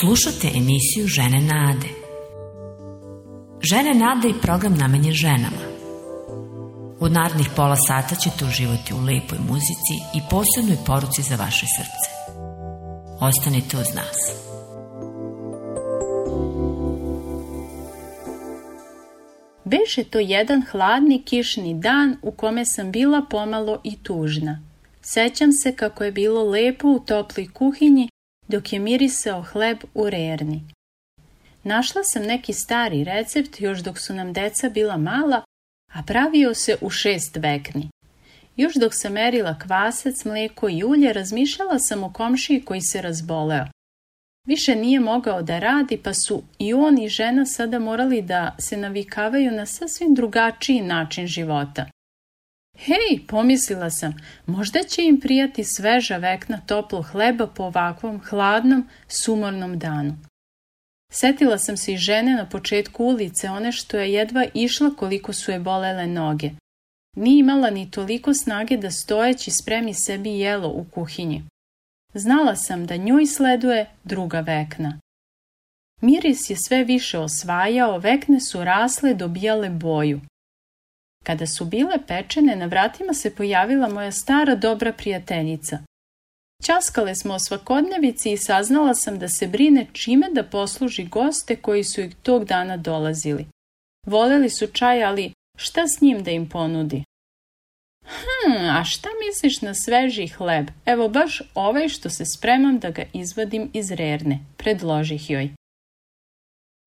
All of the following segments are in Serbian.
Slušate emisiju Žene Nade. Žene Nade i program namenjen ženama. U narednih pola sata ćete uživati u lepoj muzici i posebnoj poruci za vaše srce. Ostanite uz nas. Beše to jedan hladni kišni dan u kome sam bila pomalo i tužna. Sećam se kako je bilo lepo u toploj kuhinji dok je mirisao hleb u rerni. Našla sam neki stari recept još dok su nam deca bila mala, a pravio se u šest vekni. Još dok sam merila kvasac, mlijeko i ulje, razmišljala sam o komšiji koji se razboleo. Više nije mogao da radi, pa su i on i žena sada morali da se navikavaju na sasvim drugačiji način života. Hej, pomislila sam, možda će im prijati sveža vekna toplo hleba po ovakvom hladnom, sumornom danu. Setila sam se i žene na početku ulice, one što je jedva išla koliko su je bolele noge. Nije imala ni toliko snage da stojeći spremi sebi jelo u kuhinji. Znala sam da njoj sleduje druga vekna. Miris je sve više osvajao, vekne su rasle, dobijale boju. Kada su bile pečene, na vratima se pojavila moja stara dobra prijateljica. Ćaskale smo o svakodnevici i saznala sam da se brine čime da posluži goste koji su ih tog dana dolazili. Voleli su čaj, ali šta s njim da im ponudi? Hm, a šta misliš na sveži hleb? Evo baš ovaj što se spremam da ga izvadim iz rerne, predložih joj.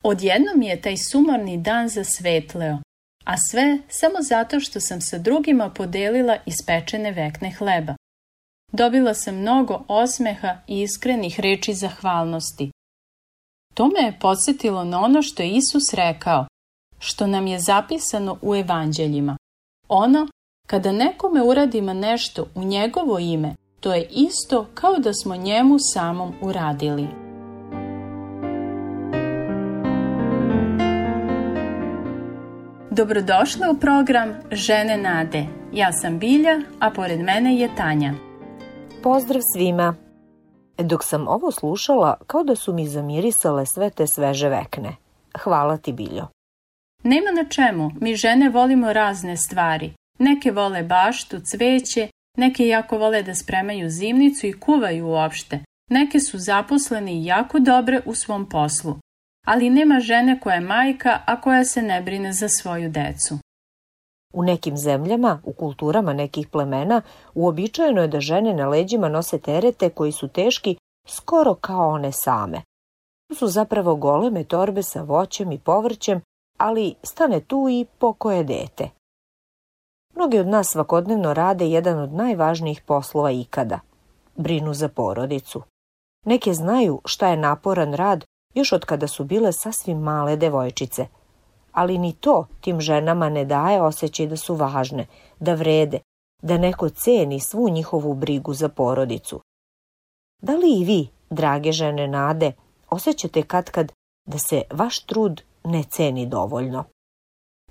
Odjednom je taj sumorni dan zasvetleo, a sve samo zato što sam sa drugima podelila ispečene vekne hleba. Dobila sam mnogo osmeha i iskrenih reči zahvalnosti. To me je podsjetilo na ono što je Isus rekao, što nam je zapisano u evanđeljima. Ono, kada nekome uradimo nešto u njegovo ime, to je isto kao da smo njemu samom uradili. Dobrodošle u program Žene Nade. Ja sam Bilja, a pored mene je Tanja. Pozdrav svima! Dok sam ovo slušala, kao da su mi zamirisale sve te sveže vekne. Hvala ti, Biljo. Nema na čemu, mi žene volimo razne stvari. Neke vole baštu, cveće, neke jako vole da spremaju zimnicu i kuvaju uopšte. Neke su zaposlene i jako dobre u svom poslu ali nema žene koja je majka, a koja se ne brine za svoju decu. U nekim zemljama, u kulturama nekih plemena, uobičajeno je da žene na leđima nose terete koji su teški skoro kao one same. To su zapravo goleme torbe sa voćem i povrćem, ali stane tu i pokoje dete. Mnogi od nas svakodnevno rade jedan od najvažnijih poslova ikada. Brinu za porodicu. Neke znaju šta je naporan rad još od kada su bile sasvim male devojčice. Ali ni to tim ženama ne daje osjećaj da su važne, da vrede, da neko ceni svu njihovu brigu za porodicu. Da li i vi, drage žene nade, osjećate katkad da se vaš trud ne ceni dovoljno?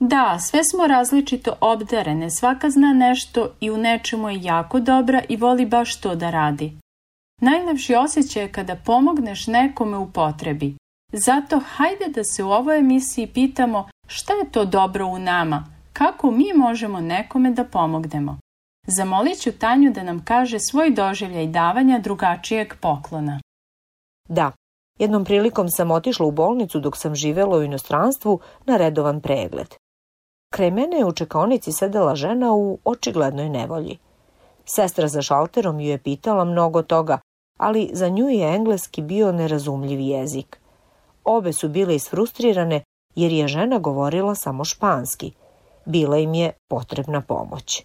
Da, sve smo različito obdarene, svaka zna nešto i u nečemu je jako dobra i voli baš to da radi. Najlepši osjećaj je kada pomogneš nekome u potrebi. Zato hajde da se u ovoj emisiji pitamo šta je to dobro u nama, kako mi možemo nekome da pomognemo. Zamolit ću Tanju da nam kaže svoj doživljaj davanja drugačijeg poklona. Da, jednom prilikom sam otišla u bolnicu dok sam živela u inostranstvu na redovan pregled. Kraj mene je u čekaonici sedela žena u očiglednoj nevolji. Sestra za šalterom ju je pitala mnogo toga, ali za nju je engleski bio nerazumljiv jezik. Obe su bile isfrustrirane jer je žena govorila samo španski. Bila im je potrebna pomoć.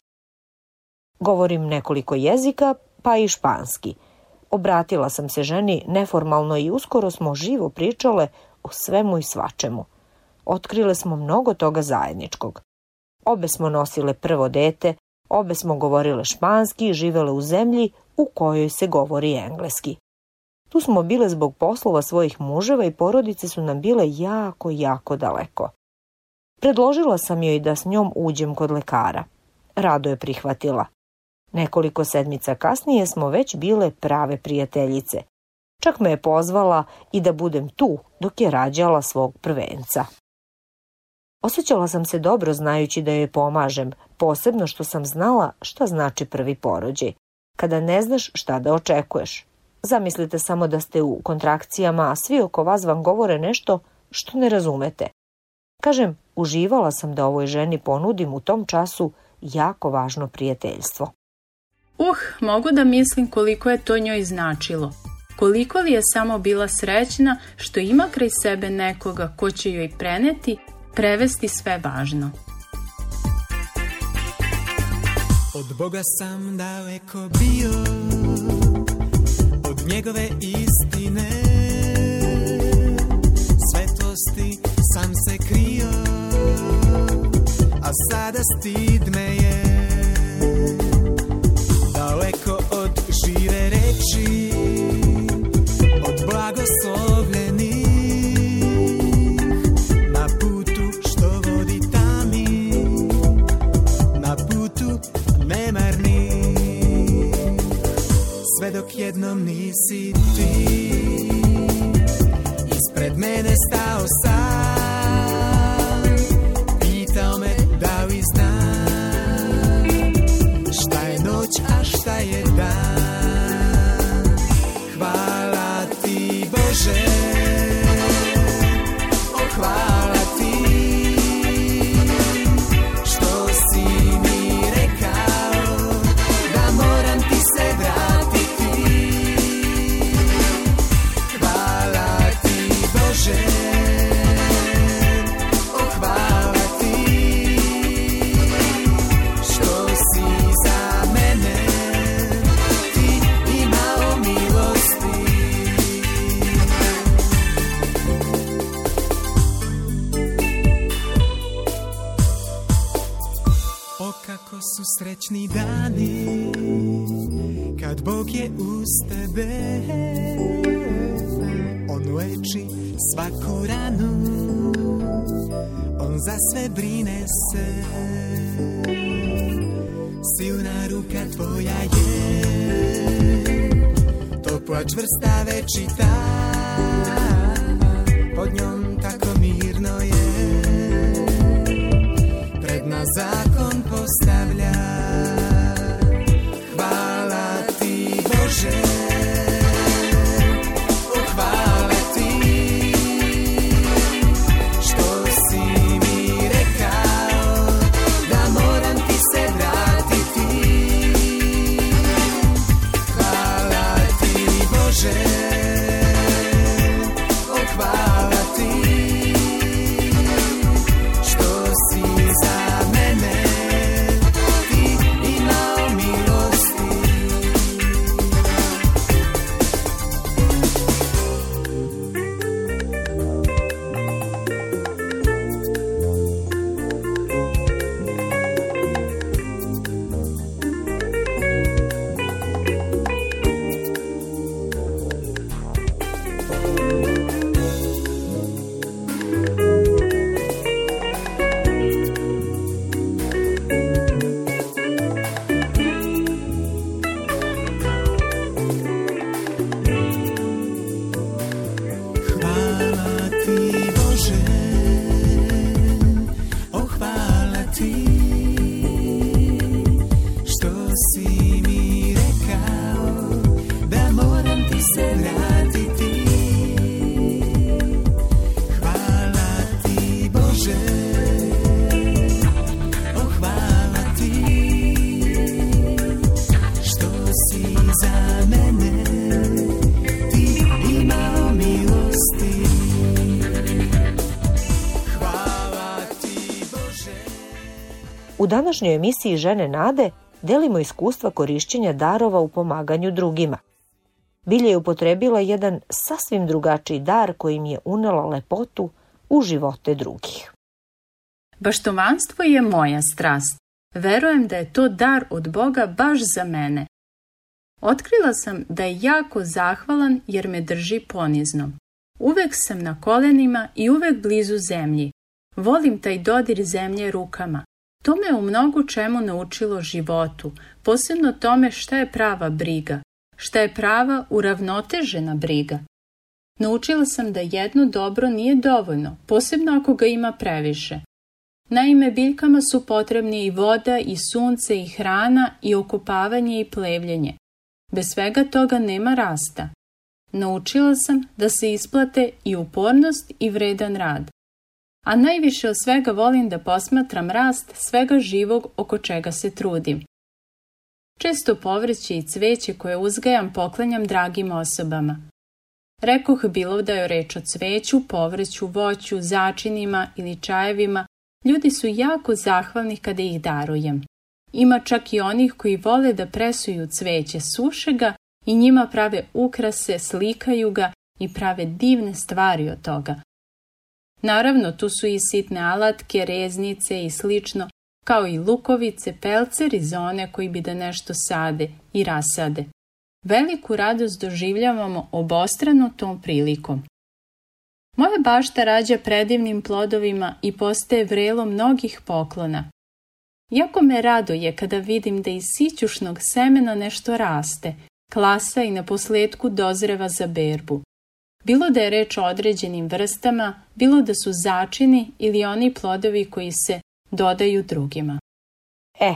Govorim nekoliko jezika, pa i španski. Obratila sam se ženi neformalno i uskoro smo živo pričale o svemu i svačemu. Otkrile smo mnogo toga zajedničkog. Obe smo nosile prvo dete, obe smo govorile španski i živele u zemlji u kojoj se govori engleski. Tu smo bile zbog poslova svojih muževa i porodice su nam bile jako, jako daleko. Predložila sam joj da s njom uđem kod lekara. Rado je prihvatila. Nekoliko sedmica kasnije smo već bile prave prijateljice. Čak me je pozvala i da budem tu dok je rađala svog prvenca. Osjećala sam se dobro znajući da joj pomažem, posebno što sam znala šta znači prvi porođaj, kada ne znaš šta da očekuješ. Zamislite samo da ste u kontrakcijama, a svi oko vas vam govore nešto što ne razumete. Kažem, uživala sam da ovoj ženi ponudim u tom času jako važno prijateljstvo. Uh, mogu da mislim koliko je to njoj značilo. Koliko li je samo bila srećna što ima kraj sebe nekoga ko će joj preneti, prevesti sve važno. Od Boga sam daleko bio, od njegove istine, svetlosti sam se krio, a sada stid me je. Daleko od žive reči, od blagoslovljenih, dok jednom nisi ti, ispred mene stao sam, pitao me da li šta je noć, a šta je dan. Topla čvrsta večita U današnjoj emisiji Žene nade delimo iskustva korišćenja darova u pomaganju drugima. Bilje je upotrebila jedan sasvim drugačiji dar kojim je unela lepotu u živote drugih. Baštovanstvo je moja strast. Verujem da je to dar od Boga baš za mene. Otkrila sam da je jako zahvalan jer me drži ponizno. Uvek sam na kolenima i uvek blizu zemlji. Volim taj dodir zemlje rukama. To me u mnogo čemu naučilo životu, posebno tome šta je prava briga. šta je prava uravnotežena briga. Naučila sam da jedno dobro nije dovoljno, posebno ako ga ima previše. Naime, biljkama su potrebni i voda, i sunce, i hrana, i okupavanje i plevljenje. Bez svega toga nema rasta. Naučila sam da se isplate i upornost i vredan rad. A najviše od svega volim da posmatram rast svega živog oko čega se trudim. Često povrće i cveće koje uzgajam poklanjam dragim osobama. Rekoh bilo da je reč o cveću, povrću, voću, začinima ili čajevima, ljudi su jako zahvalni kada ih darujem. Ima čak i onih koji vole da presuju cveće, suše ga i njima prave ukrase, slikaju ga i prave divne stvari od toga. Naravno, tu su i sitne alatke, reznice i slično, kao i lukovice, pelceri za one koji bi da nešto sade i rasade. Veliku radost doživljavamo obostrano tom prilikom. Moja bašta rađa predivnim plodovima i postaje vrelo mnogih poklona. Jako me raduje kada vidim da iz sićušnog semena nešto raste, klasa i na posledku dozreva za berbu. Bilo da je reč o određenim vrstama, bilo da su začini ili oni plodovi koji se dodaju drugima. Eh,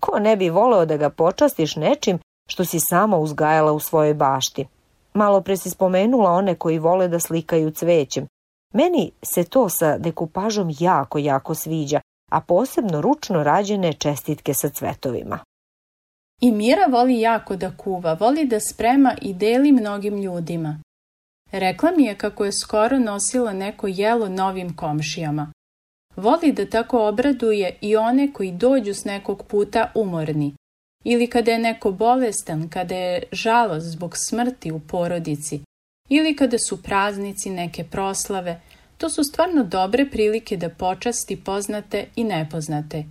ko ne bi voleo da ga počastiš nečim što si sama uzgajala u svojoj bašti? Malo pre si spomenula one koji vole da slikaju cvećem. Meni se to sa dekupažom jako, jako sviđa, a posebno ručno rađene čestitke sa cvetovima. I Mira voli jako da kuva, voli da sprema i deli mnogim ljudima. Rekla mi je kako je skoro nosila neko jelo novim komšijama. Voli da tako obraduje i one koji dođu s nekog puta umorni. Ili kada je neko bolestan, kada je žalost zbog smrti u porodici. Ili kada su praznici, neke proslave. To su stvarno dobre prilike da počasti poznate i nepoznate.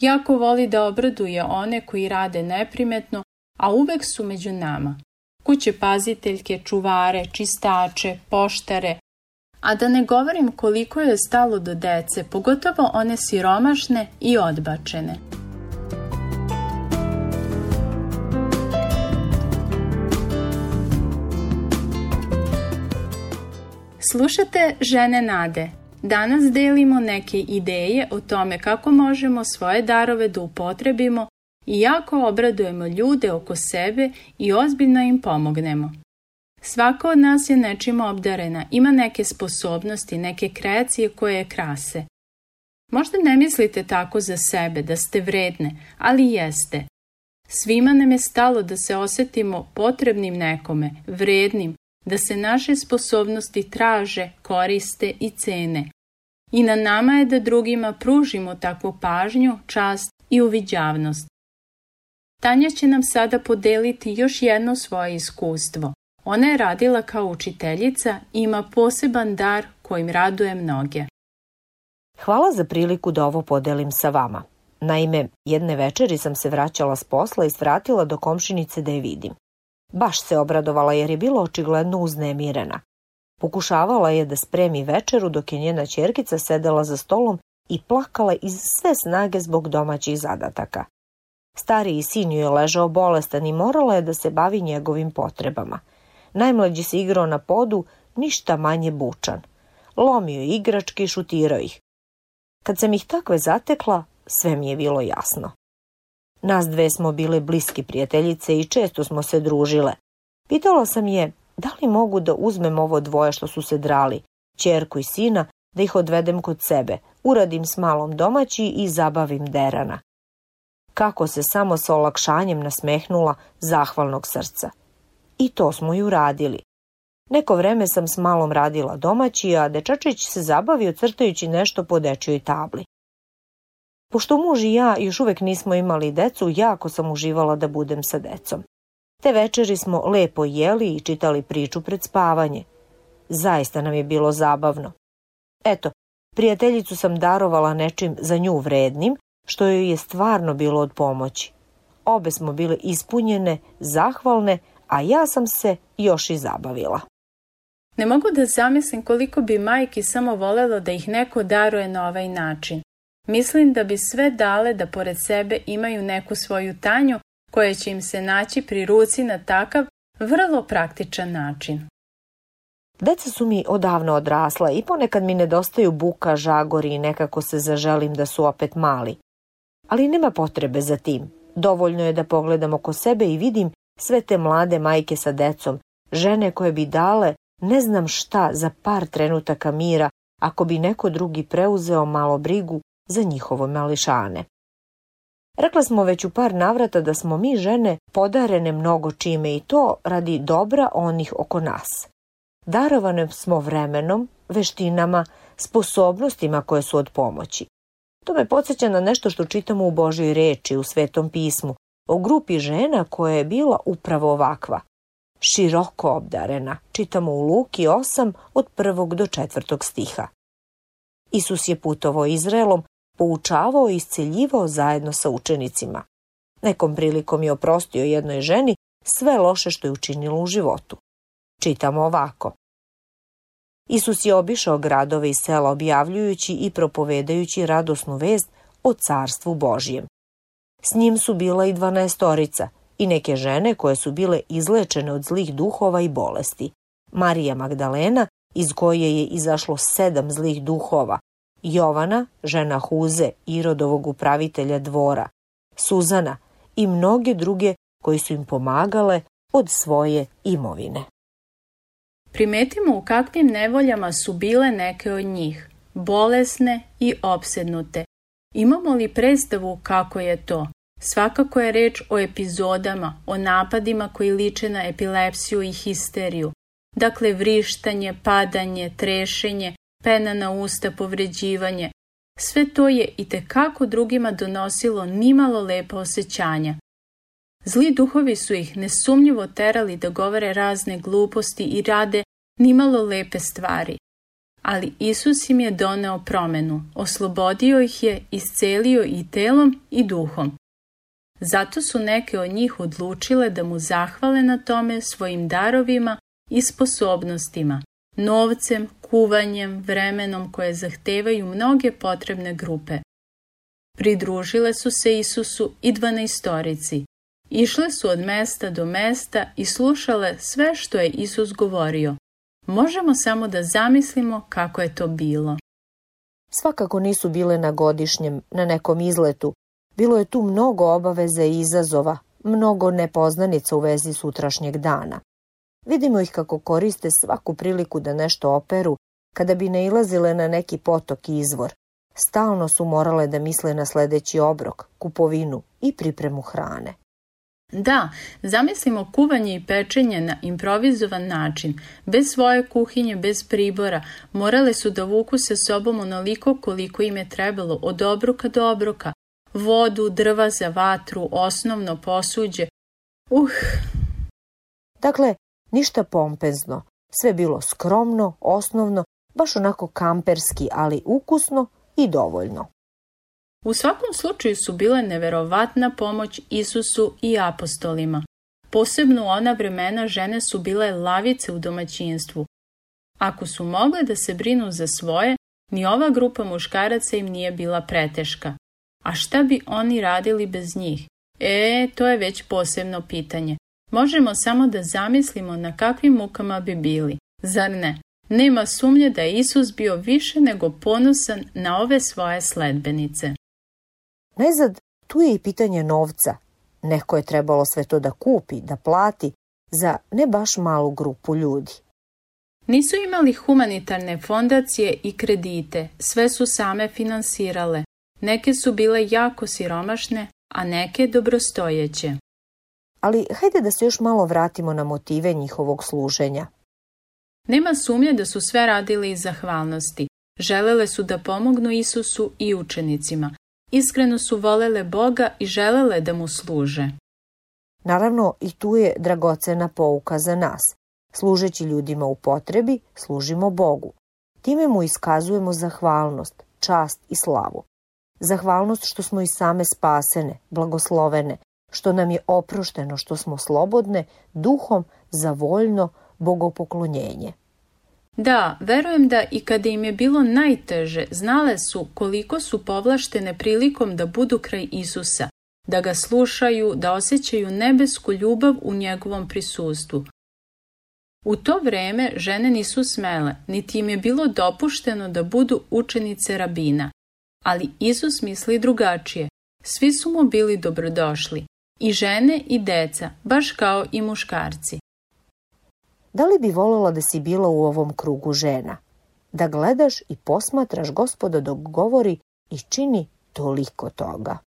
Jako voli da obraduje one koji rade neprimetno, a uvek su među nama. Kuće paziteljke, čuvare, čistače, poštare, a da ne govorim koliko je stalo do dece, pogotovo one siromašne i odbačene. Slušate Žene Nade. Danas delimo neke ideje o tome kako možemo svoje darove da upotrebimo i jako obradujemo ljude oko sebe i ozbiljno im pomognemo. Svaka od nas je nečim obdarena, ima neke sposobnosti, neke kreacije koje je krase. Možda ne mislite tako za sebe, da ste vredne, ali jeste. Svima nam je stalo da se osetimo potrebnim nekome, vrednim, da se naše sposobnosti traže, koriste i cene. I na nama je da drugima pružimo takvu pažnju, čast i uviđavnost. Tanja će nam sada podeliti još jedno svoje iskustvo. Ona je radila kao učiteljica i ima poseban dar kojim raduje mnoge. Hvala za priliku da ovo podelim sa vama. Naime, jedne večeri sam se vraćala s posla i svratila do komšinice da je vidim. Baš se obradovala jer je bila očigledno uznemirena. Pokušavala je da spremi večeru dok je njena čerkica sedela za stolom i plakala iz sve snage zbog domaćih zadataka. Stariji sin ju je ležao bolestan i morala je da se bavi njegovim potrebama. Najmlađi se igrao na podu, ništa manje bučan. Lomio igračke i šutirao ih. Kad sam ih takve zatekla, sve mi je bilo jasno. Nas dve smo bile bliski prijateljice i često smo se družile. Pitala sam je da li mogu da uzmem ovo dvoje što su se drali, čerku i sina, da ih odvedem kod sebe, uradim s malom domaći i zabavim derana. Kako se samo sa olakšanjem nasmehnula zahvalnog srca. I to smo ju radili. Neko vreme sam s malom radila domaći, a dečačić se zabavio crtajući nešto po dečjoj tabli. Pošto muž i ja još uvek nismo imali decu, jako sam uživala da budem sa decom. Te večeri smo lepo jeli i čitali priču pred spavanje. Zaista nam je bilo zabavno. Eto, prijateljicu sam darovala nečim za nju vrednim, što joj je stvarno bilo od pomoći. Obe smo bile ispunjene, zahvalne, a ja sam se još i zabavila. Ne mogu da zamislim koliko bi majki samo volelo da ih neko daruje na ovaj način. Mislim da bi sve dale da pored sebe imaju neku svoju tanju koje će im se naći pri ruci na takav vrlo praktičan način. Deca su mi odavno odrasla i ponekad mi nedostaju buka, žagori i nekako se zaželim da su opet mali. Ali nema potrebe za tim. Dovoljno je da pogledam oko sebe i vidim sve te mlade majke sa decom, žene koje bi dale ne znam šta za par trenutaka mira ako bi neko drugi preuzeo malo brigu za njihovo mališane. Rekla smo već u par navrata da smo mi žene podarene mnogo čime i to radi dobra onih oko nas. Darovane smo vremenom, veštinama, sposobnostima koje su od pomoći. To me podsjeća na nešto što čitamo u Božoj reči, u Svetom pismu, o grupi žena koja je bila upravo ovakva. Široko obdarena, čitamo u Luki 8 od prvog do četvrtog stiha. Isus je putovao Izraelom, poučavao i isceljivao zajedno sa učenicima. Nekom prilikom je oprostio jednoj ženi sve loše što je učinilo u životu. Čitamo ovako. Isus je obišao gradove i sela objavljujući i propovedajući radosnu vest o carstvu Božijem. S njim su bila i dvanaestorica i neke žene koje su bile izlečene od zlih duhova i bolesti. Marija Magdalena, iz koje je izašlo sedam zlih duhova, Jovana, žena Huze, Irodovog upravitelja dvora, Suzana i mnoge druge koji su im pomagale od svoje imovine. Primetimo u kakvim nevoljama su bile neke od njih, bolesne i opsednute. Imamo li predstavu kako je to? Svakako je reč o epizodama, o napadima koji liče na epilepsiju i histeriju. Dakle, vrištanje, padanje, trešenje, pena na usta, povređivanje. Sve to je i tekako drugima donosilo nimalo lepa osjećanja. Zli duhovi su ih nesumnjivo terali da govore razne gluposti i rade nimalo lepe stvari. Ali Isus im je doneo promenu, oslobodio ih je, iscelio i telom i duhom. Zato su neke od njih odlučile da mu zahvale na tome svojim darovima i sposobnostima, novcem, kuvanjem, vremenom koje zahtevaju mnoge potrebne grupe. Pridružile su se Isusu i dvanaistorici. Išle su od mesta do mesta i slušale sve što je Isus govorio. Možemo samo da zamislimo kako je to bilo. Svakako nisu bile na godišnjem, na nekom izletu. Bilo je tu mnogo obaveza i izazova, mnogo nepoznanica u vezi sutrašnjeg dana. Vidimo ih kako koriste svaku priliku da nešto operu, kada bi nailazile na neki potok i izvor. Stalno su morale da misle na sledeći obrok, kupovinu i pripremu hrane. Da, zamislimo kuvanje i pečenje na improvizovan način, bez svoje kuhinje, bez pribora, morale su da vuku sa sobom onoliko koliko im je trebalo, od obroka do obroka, vodu, drva za vatru, osnovno posuđe. Uh! Dakle, ništa pompezno, sve bilo skromno, osnovno, baš onako kamperski, ali ukusno i dovoljno. U svakom slučaju su bile neverovatna pomoć Isusu i apostolima. Posebno u ona vremena žene su bile lavice u domaćinstvu. Ako su mogle da se brinu za svoje, ni ova grupa muškaraca im nije bila preteška. A šta bi oni radili bez njih? E, to je već posebno pitanje. Možemo samo da zamislimo na kakvim mukama bi bili. Zar ne? Nema sumnje da je Isus bio više nego ponosan na ove svoje sledbenice. Najzad, tu je i pitanje novca. Neko je trebalo sve to da kupi, da plati, za ne baš malu grupu ljudi. Nisu imali humanitarne fondacije i kredite, sve su same finansirale. Neke su bile jako siromašne, a neke dobrostojeće. Ali hajde da se još malo vratimo na motive njihovog služenja. Nema sumnje da su sve radile iz zahvalnosti. Želele su da pomognu Isusu i učenicima. Iskreno su volele Boga i želele da mu služe. Naravno, i tu je dragocena pouka za nas. Služeći ljudima u potrebi, služimo Bogu. Time mu iskazujemo zahvalnost, čast i slavu. Zahvalnost što smo i same spasene, blagoslovene, što nam je oprošteno, što smo slobodne, duhom za voljno bogopoklonjenje. Da, verujem da i kada im je bilo najteže, znale su koliko su povlaštene prilikom da budu kraj Isusa, da ga slušaju, da osjećaju nebesku ljubav u njegovom prisustvu. U to vreme žene nisu smele, niti im je bilo dopušteno da budu učenice rabina. Ali Isus misli drugačije. Svi su mu bili dobrodošli, i žene i deca, baš kao i muškarci. Da li bi voljela da si bila u ovom krugu žena? Da gledaš i posmatraš gospoda dok govori i čini toliko toga.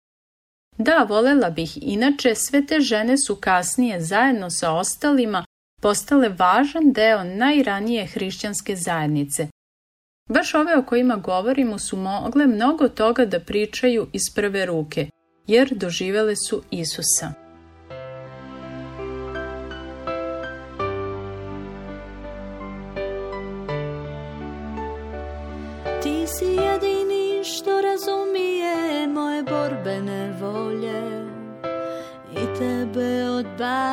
Da, volela bih, inače sve te žene su kasnije zajedno sa ostalima postale važan deo najranije hrišćanske zajednice. Baš ove o kojima govorimo su mogle mnogo toga da pričaju iz prve ruke, jer doživele su Isusa.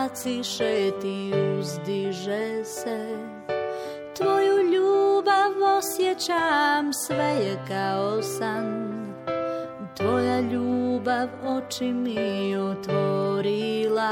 Odbaciše ti uzdiže se. Tvoju ljubav osjećam, sve je kao san. Tvoja ljubav oči mi otvorila.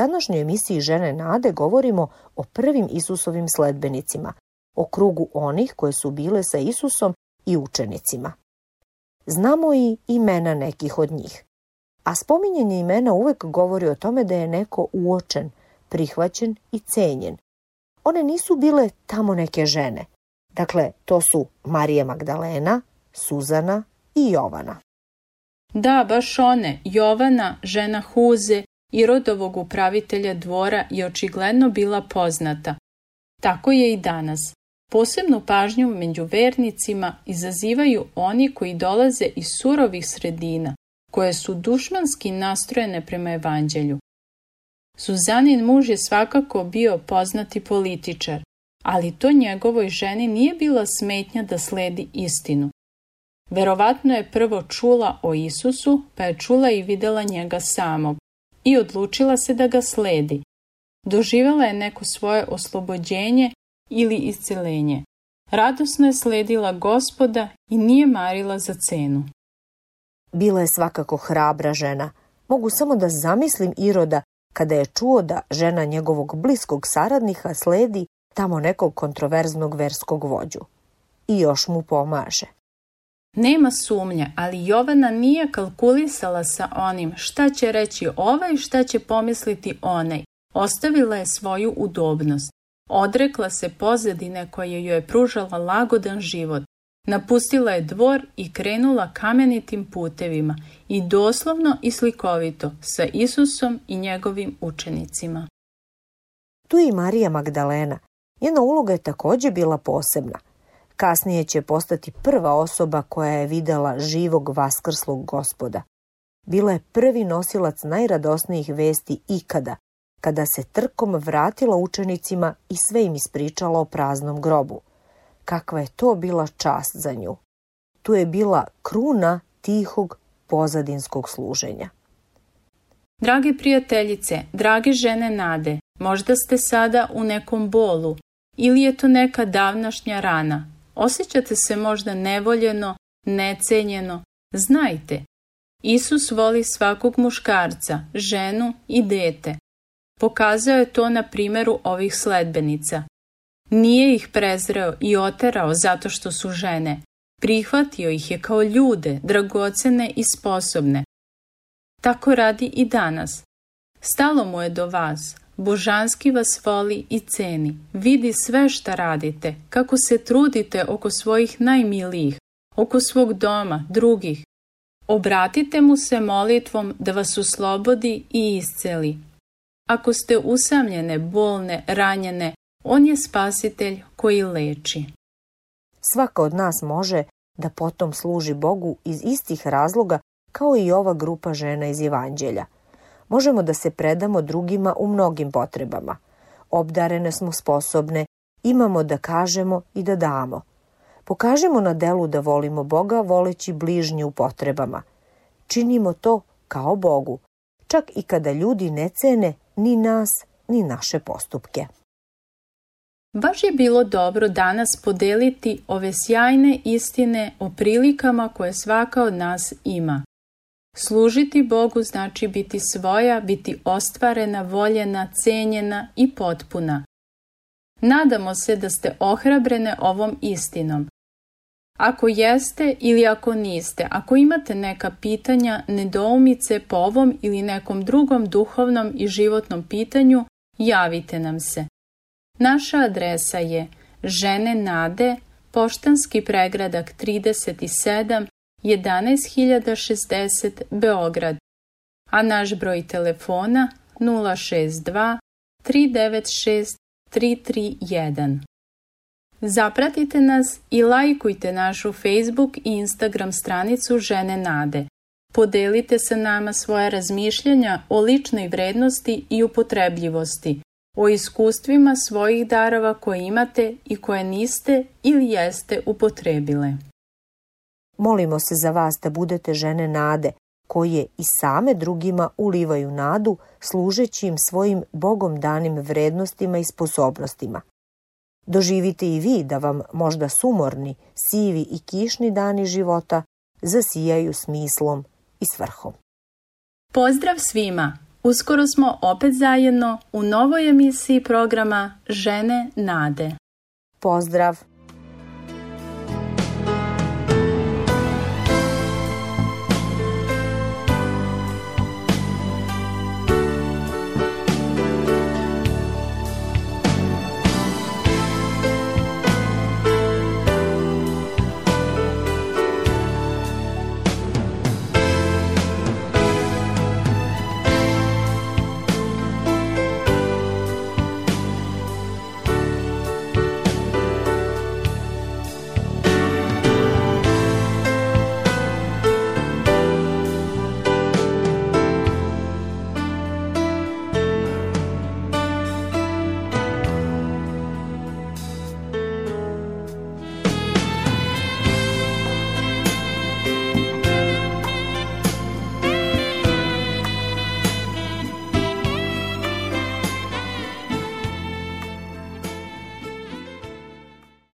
Današnjoj emisiji Žene nade govorimo o prvim Isusovim sledbenicima, o krugu onih koje su bile sa Isusom i učenicima. Znamo i imena nekih od njih. A spominjanje imena uvek govori o tome da je neko uočen, prihvaćen i cenjen. One nisu bile tamo neke žene. Dakle, to su Marija Magdalena, Suzana i Jovana. Da, baš one, Jovana, žena Huze i rodovog upravitelja dvora je očigledno bila poznata. Tako je i danas. Posebnu pažnju među vernicima izazivaju oni koji dolaze iz surovih sredina, koje su dušmanski nastrojene prema evanđelju. Suzanin muž je svakako bio poznati političar, ali to njegovoj ženi nije bila smetnja da sledi istinu. Verovatno je prvo čula o Isusu, pa je čula i videla njega samog i odlučila se da ga sledi. doživjela je neko svoje oslobođenje ili iscelenje. Radosno je sledila gospoda i nije marila za cenu. Bila je svakako hrabra žena. Mogu samo da zamislim Iroda kada je čuo da žena njegovog bliskog saradnika sledi tamo nekog kontroverznog verskog vođu. I još mu pomaže. Nema sumnje, ali Jovana nije kalkulisala sa onim šta će reći ovaj, šta će pomisliti onaj. Ostavila je svoju udobnost. Odrekla se pozadine koja joj je pružala lagodan život. Napustila je dvor i krenula kamenitim putevima i doslovno i slikovito sa Isusom i njegovim učenicima. Tu je i Marija Magdalena. Njena uloga je takođe bila posebna. Kasnije će postati prva osoba koja je videla živog vaskrslog gospoda. Bila je prvi nosilac najradosnijih vesti ikada, kada se trkom vratila učenicima i sve im ispričala o praznom grobu. Kakva je to bila čast za nju. Tu je bila kruna tihog pozadinskog služenja. Drage prijateljice, drage žene nade, možda ste sada u nekom bolu ili je to neka davnašnja rana. Osjećate se možda nevoljeno, necenjeno. Znajte, Isus voli svakog muškarca, ženu i dete. Pokazao je to na primjeru ovih sledbenica. Nije ih prezreo i oterao zato što su žene. Prihvatio ih je kao ljude, dragocene i sposobne. Tako radi i danas. Stalo mu je do vas, božanski vas voli i ceni, vidi sve šta radite, kako se trudite oko svojih najmilijih, oko svog doma, drugih. Obratite mu se molitvom da vas uslobodi i isceli. Ako ste usamljene, bolne, ranjene, on je spasitelj koji leči. Svaka od nas može da potom služi Bogu iz istih razloga kao i ova grupa žena iz Evanđelja. Možemo da se predamo drugima u mnogim potrebama. Obdarene smo sposobne, imamo da kažemo i da damo. Pokažemo na delu da volimo Boga voleći bližnje u potrebama. Činimo to kao Bogu, čak i kada ljudi ne cene ni nas, ni naše postupke. Baš je bilo dobro danas podeliti ove sjajne istine o prilikama koje svaka od nas ima. Služiti Bogu znači biti svoja, biti ostvarena, voljena, cenjena i potpuna. Nadamo se da ste ohrabrene ovom istinom. Ako jeste ili ako niste, ako imate neka pitanja, nedoumice po ovom ili nekom drugom duhovnom i životnom pitanju, javite nam se. Naša adresa je Žene Nade, Poštanski pregradak 37, 11060 Beograd, a naš broj telefona 062 396 331. Zapratite nas i lajkujte našu Facebook i Instagram stranicu Žene Nade. Podelite sa nama svoje razmišljanja o ličnoj vrednosti i upotrebljivosti, o iskustvima svojih darova koje imate i koje niste ili jeste upotrebile. Molimo se za vas da budete žene nade, koje i same drugima ulivaju nadu, služeći im svojim bogom danim vrednostima i sposobnostima. Doživite i vi da vam možda sumorni, sivi i kišni dani života zasijaju smislom i svrhom. Pozdrav svima! Uskoro smo opet zajedno u novoj emisiji programa Žene Nade. Pozdrav!